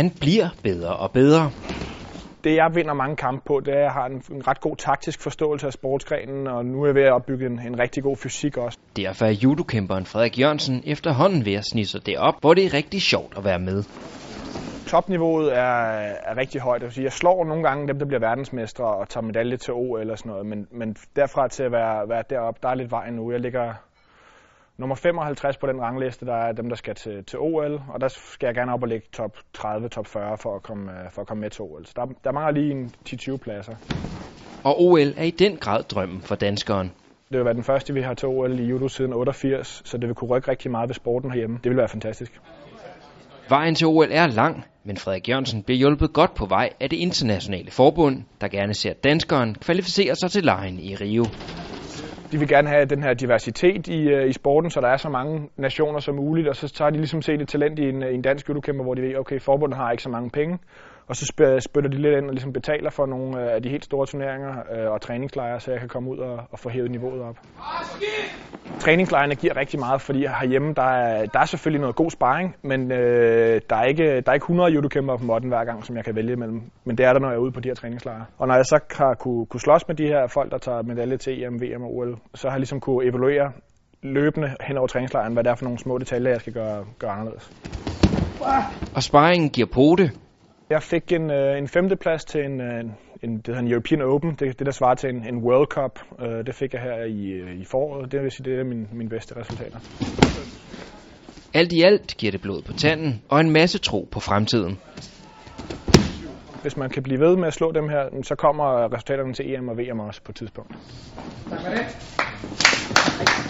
han bliver bedre og bedre. Det jeg vinder mange kampe på, det er, at jeg har en, en ret god taktisk forståelse af sportsgrenen, og nu er jeg ved at opbygge en, en rigtig god fysik også. Derfor er judokæmperen Frederik Jørgensen efterhånden ved at snige sig derop, hvor det er rigtig sjovt at være med. Topniveauet er, er rigtig højt. Jeg, sige, jeg slår nogle gange dem, der bliver verdensmestre og tager medalje til OL eller sådan noget, men, men derfra til at være, være deroppe, der er lidt vej nu. Jeg ligger nummer 55 på den rangliste, der er dem, der skal til, til OL, og der skal jeg gerne op og ligge top 30, top 40 for at komme, for at komme med til OL. Så der, der mangler lige en 10-20 pladser. Og OL er i den grad drømmen for danskeren. Det vil være den første, vi har til OL i judo siden 88, så det vil kunne rykke rigtig meget ved sporten herhjemme. Det vil være fantastisk. Vejen til OL er lang, men Frederik Jørgensen bliver hjulpet godt på vej af det internationale forbund, der gerne ser danskeren kvalificere sig til lejen i Rio. De vil gerne have den her diversitet i, øh, i sporten, så der er så mange nationer som muligt, og så tager de ligesom set et talent i en, øh, i en dansk judokæmper, hvor de ved, okay, forbundet har ikke så mange penge, og så spytter de lidt ind og ligesom betaler for nogle øh, af de helt store turneringer øh, og træningslejre, så jeg kan komme ud og, og få hævet niveauet op. Træningslejrene giver rigtig meget, fordi herhjemme der er, der er selvfølgelig noget god sparring, men øh, der, er ikke, der er ikke 100 judokæmper på modden hver gang, som jeg kan vælge imellem. Men det er der, når jeg er ude på de her træningslejre. Og når jeg så har kunne, kunne slås med de her folk, der tager medalje til EM, VM og OL, så har jeg ligesom kunne evaluere løbende hen over træningslejren, hvad det er for nogle små detaljer, jeg skal gøre, gøre anderledes. Og sparringen giver pote, jeg fik en, øh, en femteplads til en, øh, en, det hedder en European Open, det, det der svarer til en, en World Cup. Øh, det fik jeg her i, øh, i foråret, det vil sige, det er mine, mine bedste resultater. Alt i alt giver det blod på tanden og en masse tro på fremtiden. Hvis man kan blive ved med at slå dem her, så kommer resultaterne til EM og VM også på et tidspunkt. Tak for det.